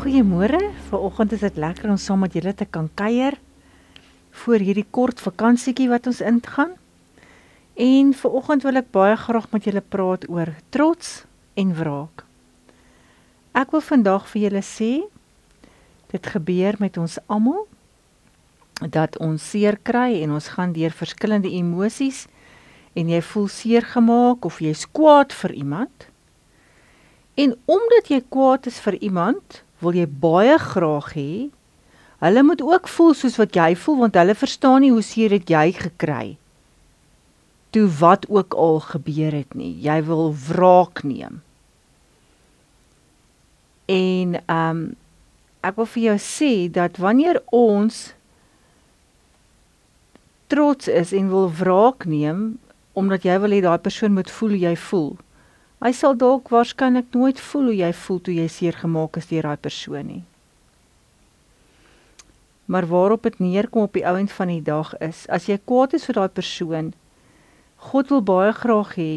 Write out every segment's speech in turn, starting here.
Goeiemôre. Vanoggend is dit lekker om saam met julle te kan kuier voor hierdie kort vakansietjie wat ons ingaan. En vanoggend wil ek baie graag met julle praat oor trots en wraak. Ek wil vandag vir julle sê dit gebeur met ons almal dat ons seer kry en ons gaan deur verskillende emosies en jy voel seer gemaak of jy's kwaad vir iemand. En omdat jy kwaad is vir iemand, wil jy baie graag hê hulle moet ook voel soos wat jy voel want hulle verstaan nie hoe seer dit jy gekry. Toe wat ook al gebeur het nie, jy wil wraak neem. En ehm um, ek wil vir jou sê dat wanneer ons trots is en wil wraak neem omdat jy wil hê daai persoon moet voel jy voel. Hy sal dalk waarskynlik nooit voel hoe jy voel toe jy seer gemaak is deur daai persoon nie. Maar waarop dit neerkom op die ouend van die dag is, as jy kwaad is vir daai persoon, God wil baie graag hê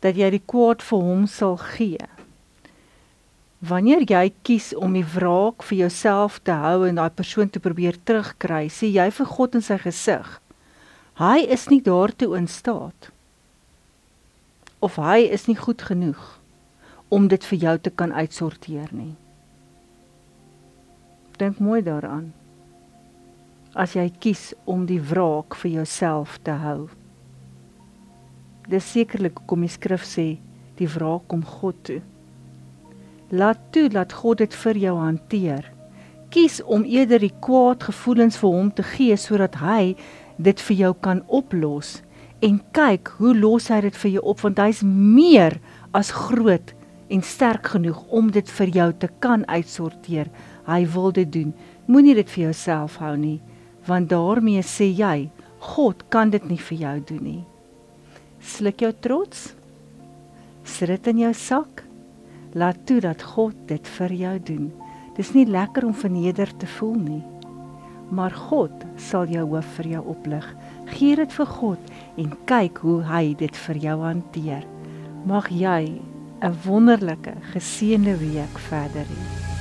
dat jy die kwaad vir hom sal gee. Wanneer jy kies om die wraak vir jouself te hou en daai persoon te probeer terugkry, sê jy vir God in sy gesig: Hy is nie daartoe in staat. Of hy is nie goed genoeg om dit vir jou te kan uitsorteer nie. Dink mooi daaraan. As jy kies om die wraak vir jouself te hou. Dis sekerlik kom die skrif sê die wraak kom God toe. Laat toe dat God dit vir jou hanteer. Kies om eerder die kwaad gevoelens vir hom te gee sodat hy dit vir jou kan oplos en kyk hoe los hy dit vir jou op want hy's meer as groot en sterk genoeg om dit vir jou te kan uitsorteer. Hy wil dit doen. Moenie dit vir jouself hou nie want daarmee sê jy God kan dit nie vir jou doen nie. Sluk jou trots. Sit dit in jou sak Laat toe dat God dit vir jou doen. Dis nie lekker om verneder te voel nie. Maar God sal jou hoof vir jou oplig. Gee dit vir God en kyk hoe hy dit vir jou hanteer. Mag jy 'n wonderlike geseënde week verder hê.